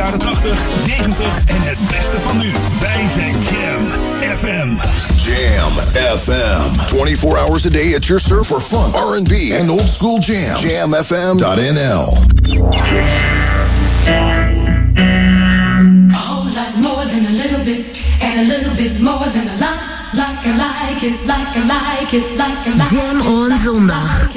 jaren 80, 90 en het beste van nu. Wij zijn Jam FM. Jam FM. 24 hours a day at your surf for fun, R&B and old school jam. Jamfm.nl A whole lot more than a little bit and a little bit more than a lot. Like I like it, like I like it, like I like it. Jam on zondag.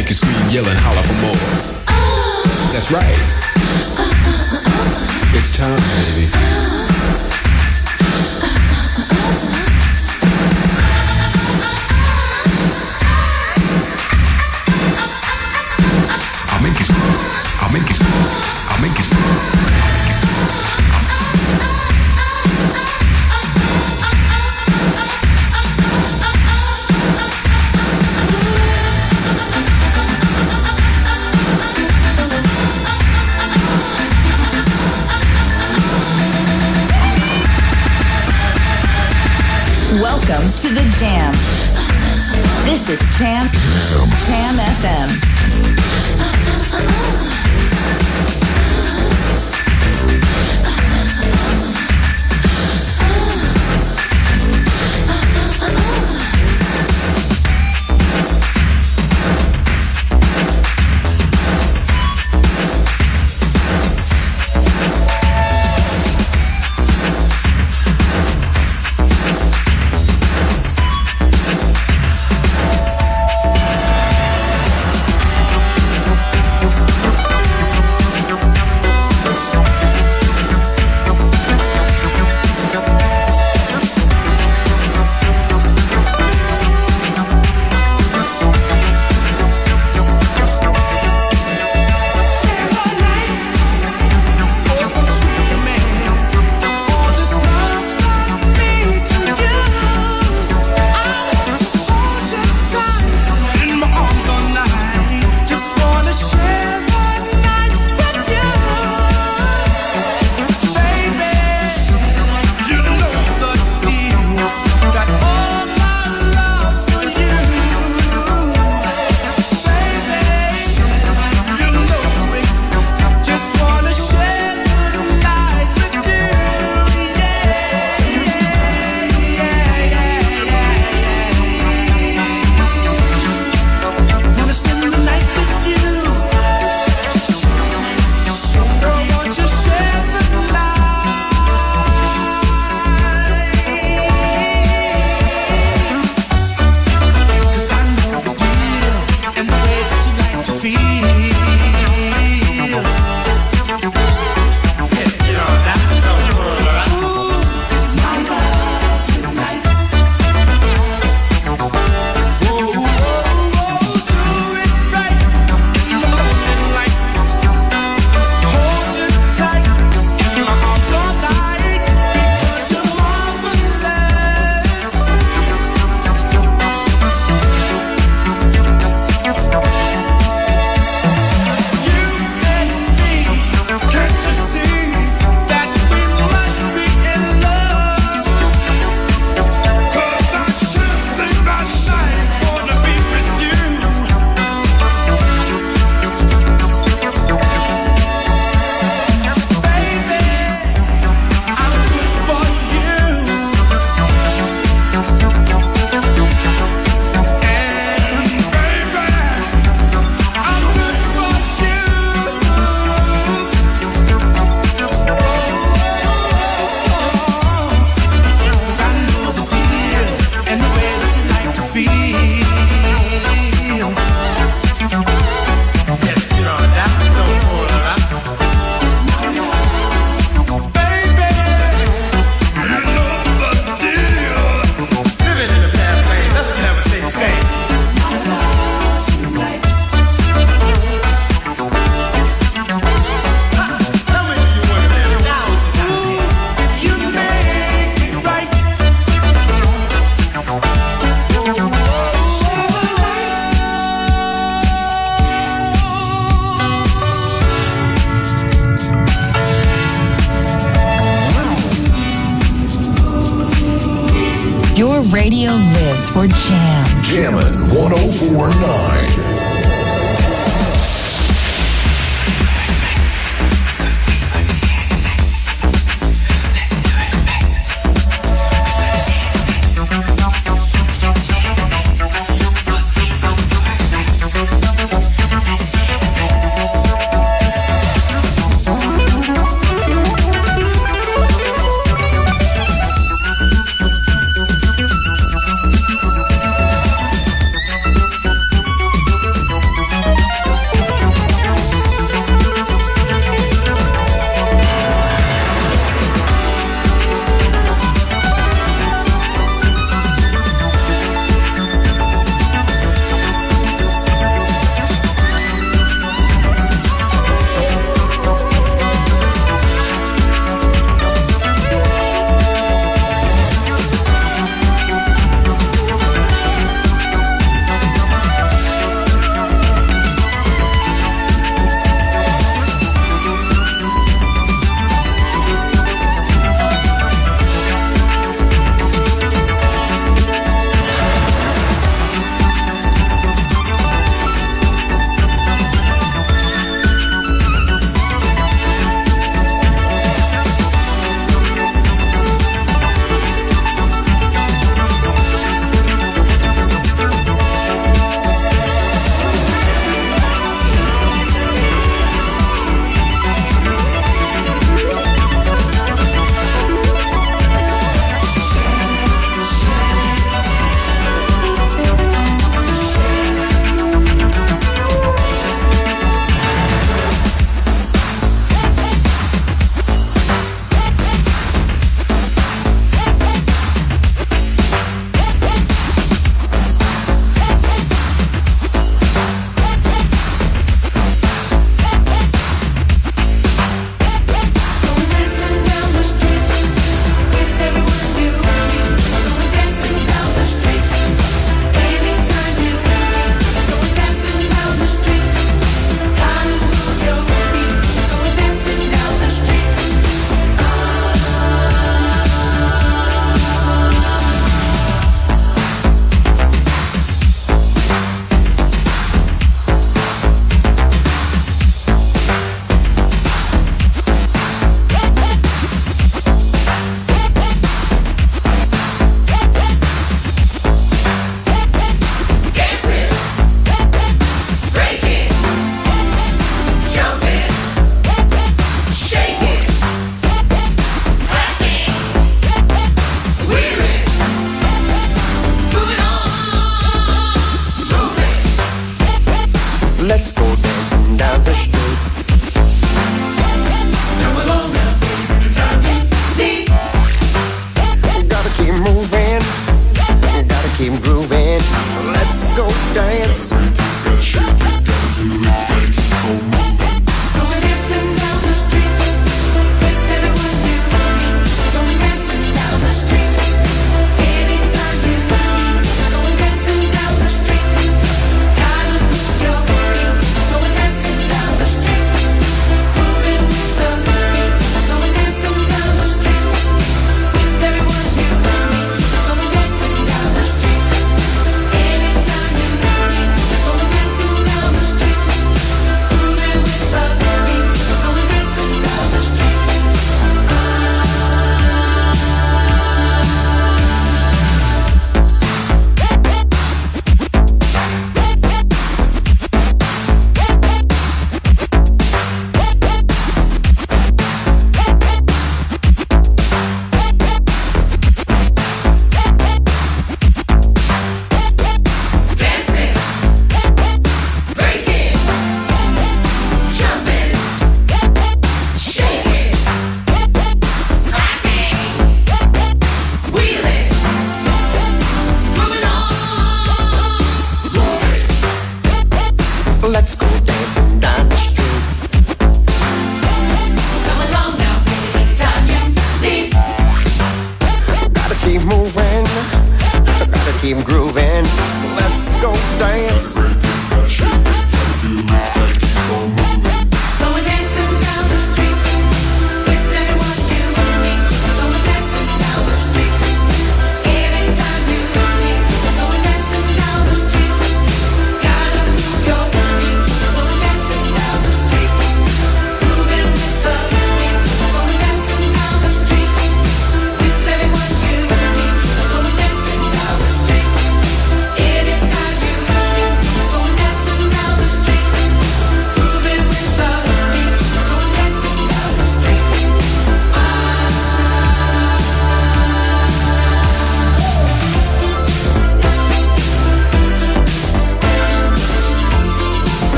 make you scream, yell, and holler for more. That's right. It's time.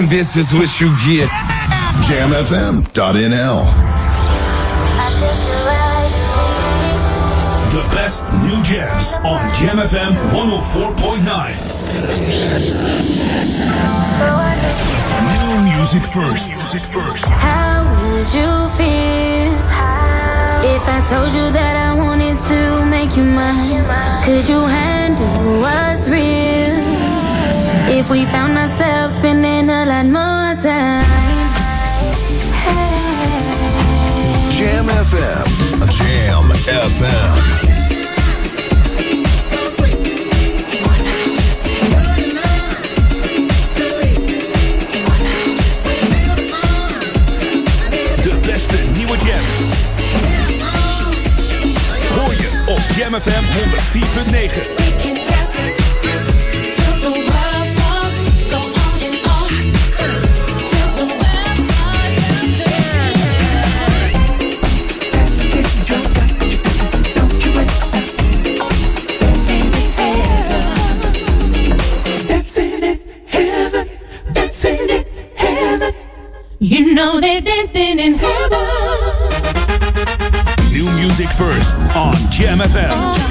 And this is what you get. JamFM.nl. The best new jams on JamFM 104.9. New music first. Music first. How would you feel if I told you that I wanted to make you mine? Could you handle what's real if we found ourselves spending a lot more time. Hey. Jam FM. Jam FM. Jam FM 104.9. on Jam FM.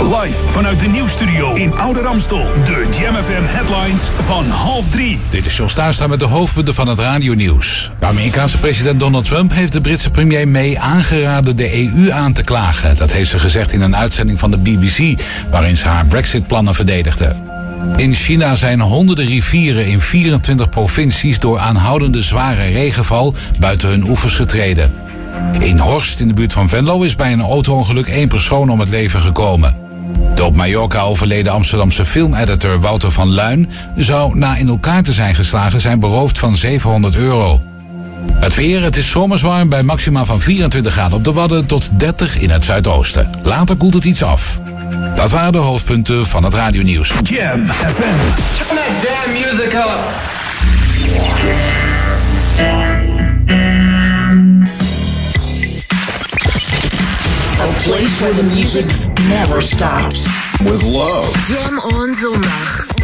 Live vanuit de nieuwsstudio in Oude Ramstel. De Jam FM headlines van half drie. Dit is John Staarsta met de hoofdpunten van het radionieuws. De Amerikaanse president Donald Trump heeft de Britse premier May aangeraden de EU aan te klagen. Dat heeft ze gezegd in een uitzending van de BBC, waarin ze haar Brexit-plannen verdedigde. In China zijn honderden rivieren in 24 provincies door aanhoudende zware regenval buiten hun oevers getreden. In Horst, in de buurt van Venlo, is bij een auto-ongeluk één persoon om het leven gekomen. De op Mallorca overleden Amsterdamse filmeditor Wouter van Luin zou na in elkaar te zijn geslagen zijn beroofd van 700 euro. Het weer, het is zomers warm bij maxima van 24 graden op de Wadden tot 30 in het zuidoosten. Later koelt het iets af. Dat waren de hoofdpunten van het radionieuws. Jam FM. Turn that damn music up. A place where the music never stops. With love. Jam on zondag.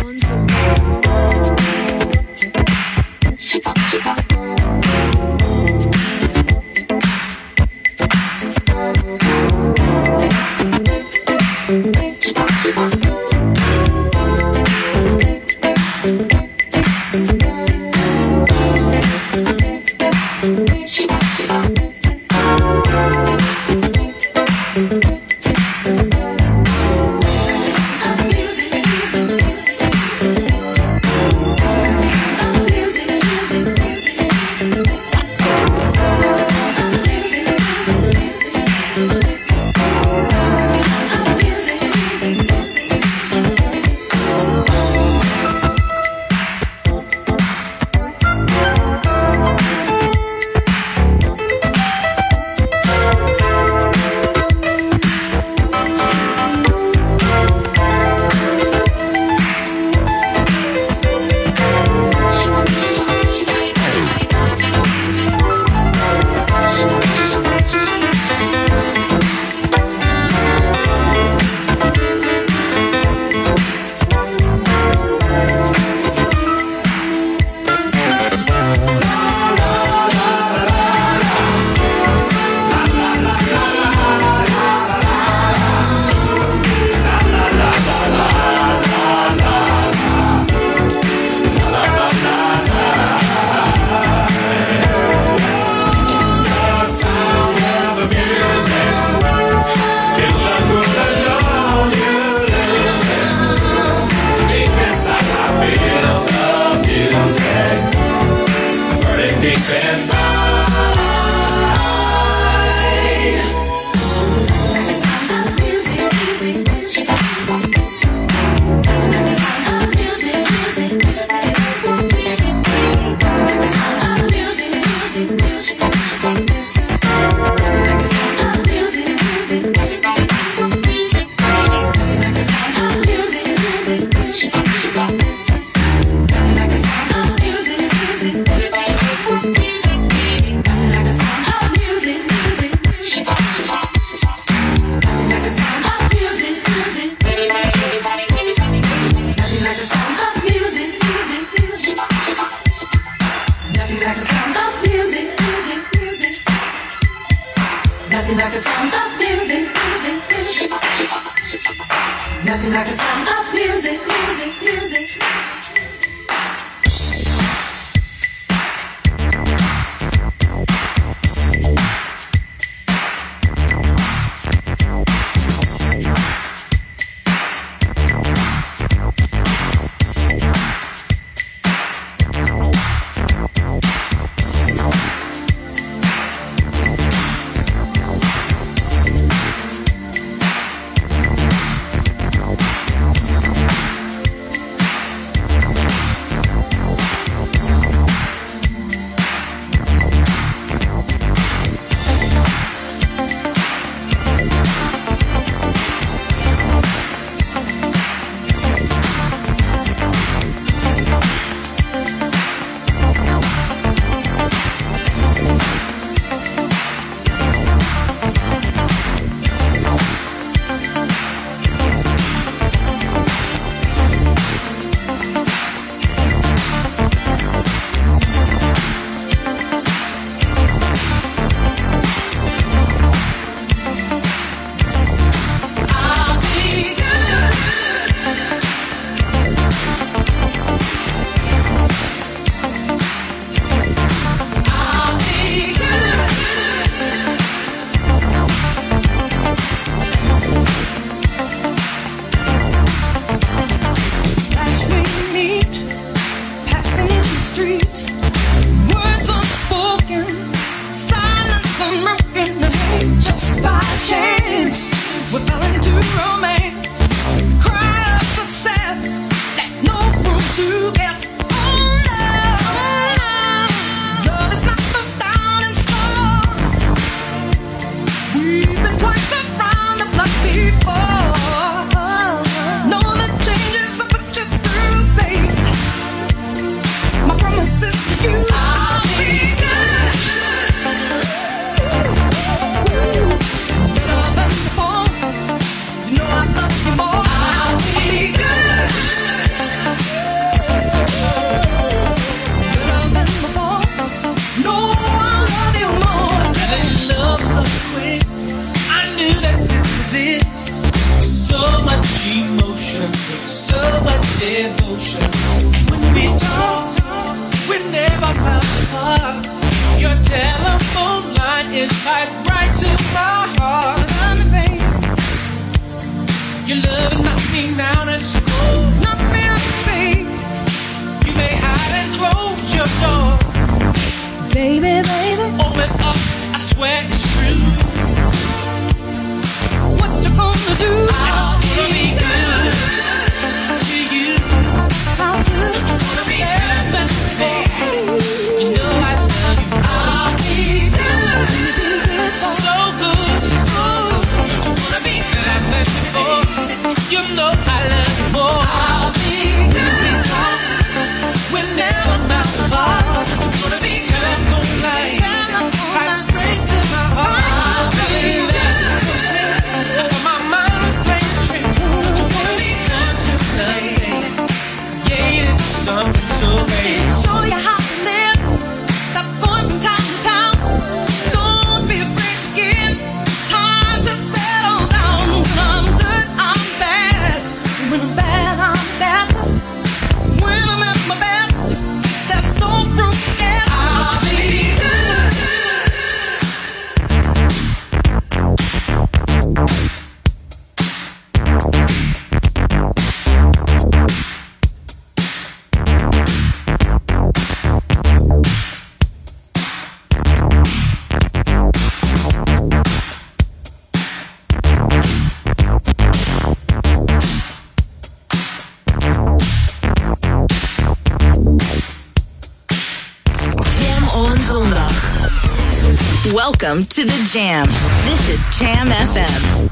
Welcome to the Jam. This is Jam FM.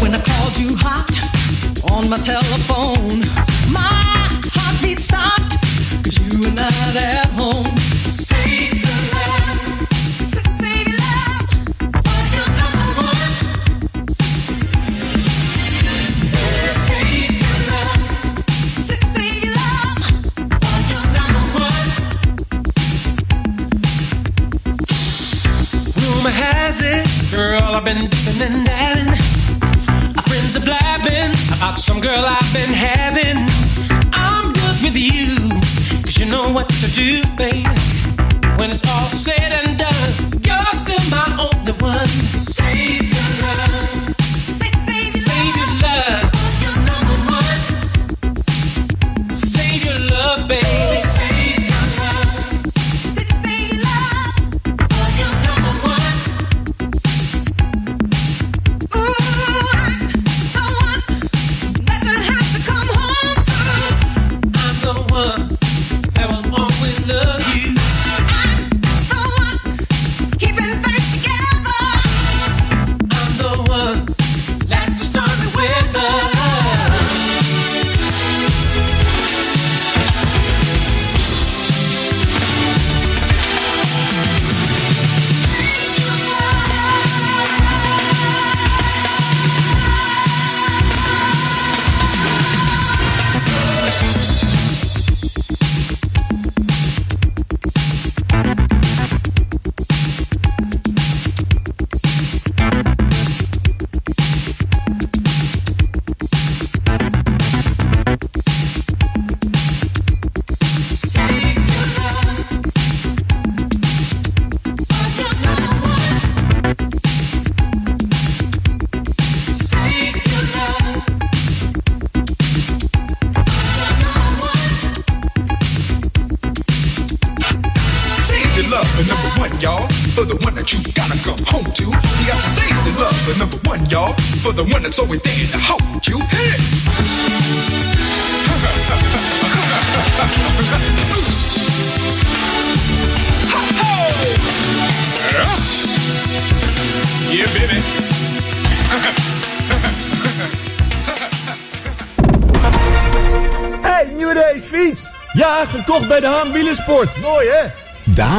When I called you hot on my telephone, my heartbeat stopped. Cause you were not at home. Save love. Save your love. For your number one. Save your love. Save your love. For your number one. Rumor has it, girl, I've been dipping and dabbing. Some girl I've been having. I'm good with you, cause you know what to do, baby. When it's all said and done, you're still my only one.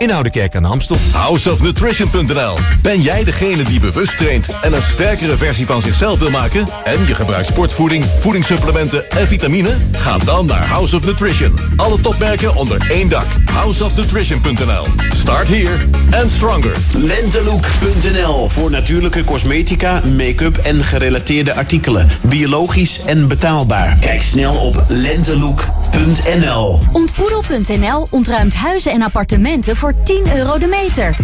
in Oudekerk aan de Amstel. Houseofnutrition.nl Ben jij degene die bewust traint en een sterkere versie van zichzelf wil maken? En je gebruikt sportvoeding, voedingssupplementen en vitamine? Ga dan naar House of Nutrition. Alle topmerken onder één dak. Houseofnutrition.nl Start here and stronger. Lentelook.nl voor natuurlijke cosmetica, make-up en gerelateerde artikelen. Biologisch en betaalbaar. Kijk snel op lentelook.nl. Ontboedel.nl ontruimt huizen en appartementen voor 10 euro de meter.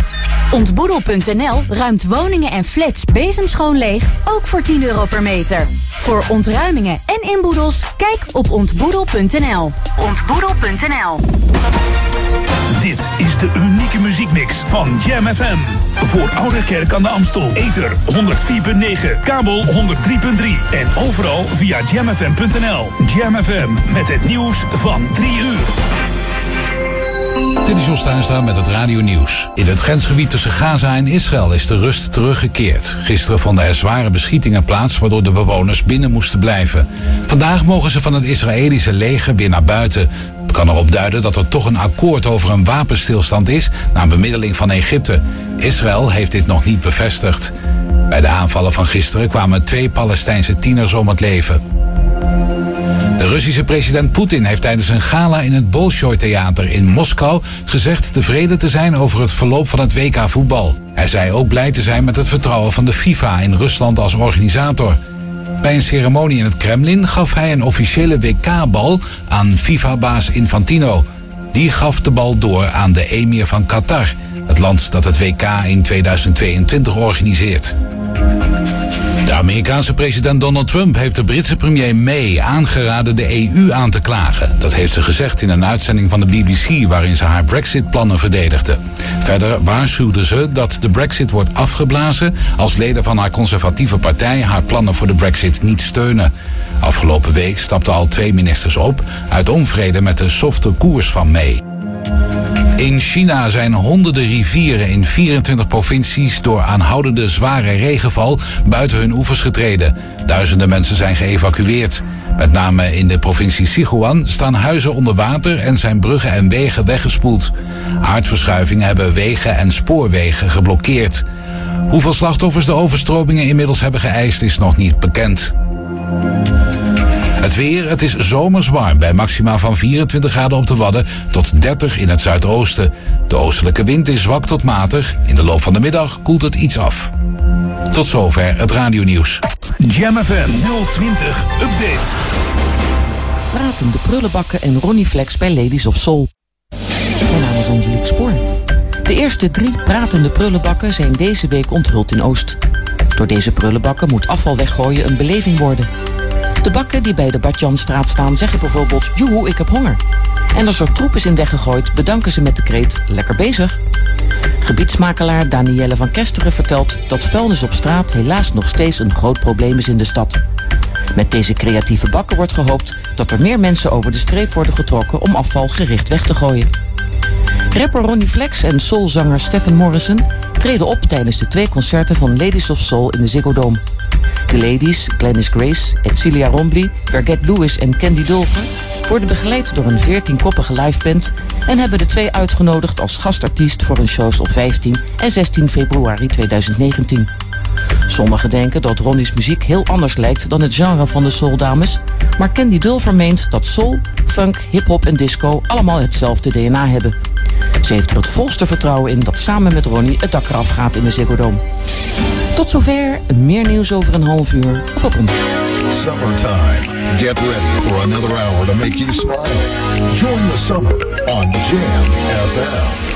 Ontboedel.nl ruimt woningen en flats bezemschoon leeg, ook voor 10 euro per meter. Voor ontruimingen en inboedels, kijk op ontboedel.nl. Ontboedel.nl Dit is de unieke muziekmix van Jam FM. Voor Ouderkerk aan de Amstel. Ether 104.9, kabel 103.3 en overal via jamfm.nl. Jam FM met het nieuws van 3 uur. Dit is Jos Tuinstra met het Radio Nieuws. In het grensgebied tussen Gaza en Israël is de rust teruggekeerd. Gisteren vonden er zware beschietingen plaats waardoor de bewoners binnen moesten blijven. Vandaag mogen ze van het Israëlische leger weer naar buiten. Het kan erop duiden dat er toch een akkoord over een wapenstilstand is na bemiddeling van Egypte. Israël heeft dit nog niet bevestigd. Bij de aanvallen van gisteren kwamen twee Palestijnse tieners om het leven. De Russische president Poetin heeft tijdens een gala in het Bolshoi-theater in Moskou gezegd tevreden te zijn over het verloop van het WK voetbal. Hij zei ook blij te zijn met het vertrouwen van de FIFA in Rusland als organisator. Bij een ceremonie in het Kremlin gaf hij een officiële WK-bal aan FIFA-baas Infantino. Die gaf de bal door aan de emir van Qatar, het land dat het WK in 2022 organiseert. De Amerikaanse president Donald Trump heeft de Britse premier May aangeraden de EU aan te klagen. Dat heeft ze gezegd in een uitzending van de BBC waarin ze haar Brexit-plannen verdedigde. Verder waarschuwde ze dat de Brexit wordt afgeblazen als leden van haar conservatieve partij haar plannen voor de Brexit niet steunen. Afgelopen week stapten al twee ministers op uit onvrede met de softe koers van May. In China zijn honderden rivieren in 24 provincies door aanhoudende zware regenval buiten hun oevers getreden. Duizenden mensen zijn geëvacueerd. Met name in de provincie Sichuan staan huizen onder water en zijn bruggen en wegen weggespoeld. Aardverschuivingen hebben wegen en spoorwegen geblokkeerd. Hoeveel slachtoffers de overstromingen inmiddels hebben geëist is nog niet bekend. Het weer, het is zomers warm bij maxima van 24 graden op de Wadden tot 30 in het zuidoosten. De oostelijke wind is zwak tot matig. In de loop van de middag koelt het iets af. Tot zover het radionieuws. Jam FM 020 Update. Pratende prullenbakken en Ronnie Flex bij Ladies of Soul. Mijn naam is Angelique Spoor. De eerste drie pratende prullenbakken zijn deze week onthuld in Oost. Door deze prullenbakken moet afval weggooien een beleving worden. De bakken die bij de Badjanstraat staan zeggen bijvoorbeeld... joehoe, ik heb honger. En als er troep is in weggegooid, bedanken ze met de kreet... lekker bezig. Gebiedsmakelaar Danielle van Kesteren vertelt... dat vuilnis op straat helaas nog steeds een groot probleem is in de stad. Met deze creatieve bakken wordt gehoopt... dat er meer mensen over de streep worden getrokken... om afval gericht weg te gooien. Rapper Ronnie Flex en soulzanger Stephen Morrison treden op tijdens de twee concerten van Ladies of Soul in de Ziggo Dome. De ladies, Glennis Grace, Edcilia Rombly, Garget Lewis en Candy Dulfer worden begeleid door een 14-koppige liveband en hebben de twee uitgenodigd als gastartiest voor hun shows op 15 en 16 februari 2019. Sommigen denken dat Ronnie's muziek heel anders lijkt dan het genre van de souldames, maar Candy Dulfer meent dat soul, funk, hip-hop en disco allemaal hetzelfde DNA hebben. Ze heeft er het volste vertrouwen in dat samen met Ronnie het dak eraf gaat in de Ziggo Dome. Tot zover, meer nieuws over een half uur of op Summertime. Get ready for another hour to make you smile. Join the summer on Jam FM.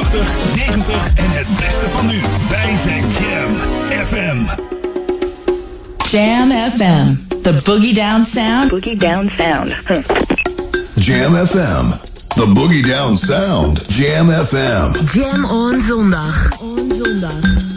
90 en het beste van nu. Wij zijn Jam FM. Jam FM. The Boogie Down Sound. Boogie Down Sound. Jam FM. The Boogie Down Sound. Jam FM. Jam on zondag. On zondag.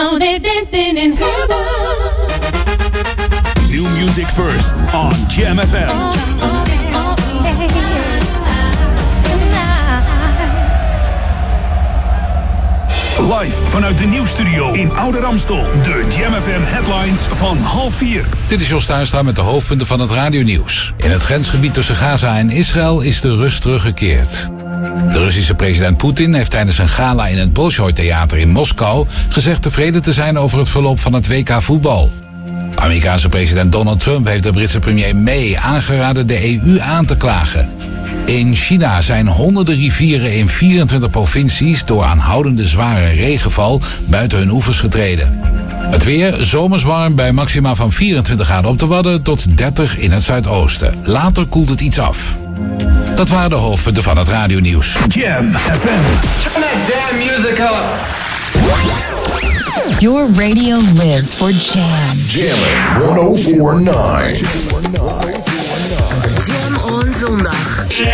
Know they're dancing in heaven. New music first on Jam FM. Live vanuit de nieuwstudio in Oude Ramstel. De Jam FM headlines van half vier. Dit is Jos Tuinstra met de hoofdpunten van het radionieuws. In het grensgebied tussen Gaza en Israël is de rust teruggekeerd. De Russische president Poetin heeft tijdens een gala in het Bolshoi Theater in Moskou gezegd tevreden te zijn over het verloop van het WK voetbal. Amerikaanse president Donald Trump heeft de Britse premier May aangeraden de EU aan te klagen. In China zijn honderden rivieren in 24 provincies door aanhoudende zware regenval buiten hun oevers getreden. Het weer zomers warm bij maxima van 24 graden op de Wadden tot 30 in het zuidoosten. Later koelt het iets af. Dat waren de hoofdpunten van het radionieuws. Jam FM. Turn that damn music up. Your radio lives for jam. Jamming 1049. Jam on zondag. You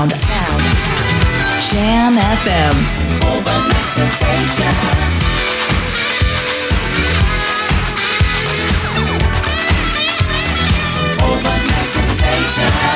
Sound. Sound. Jam FM. Overnight sensation. Overnight sensation.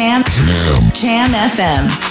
Jam, Jam, Jam FM.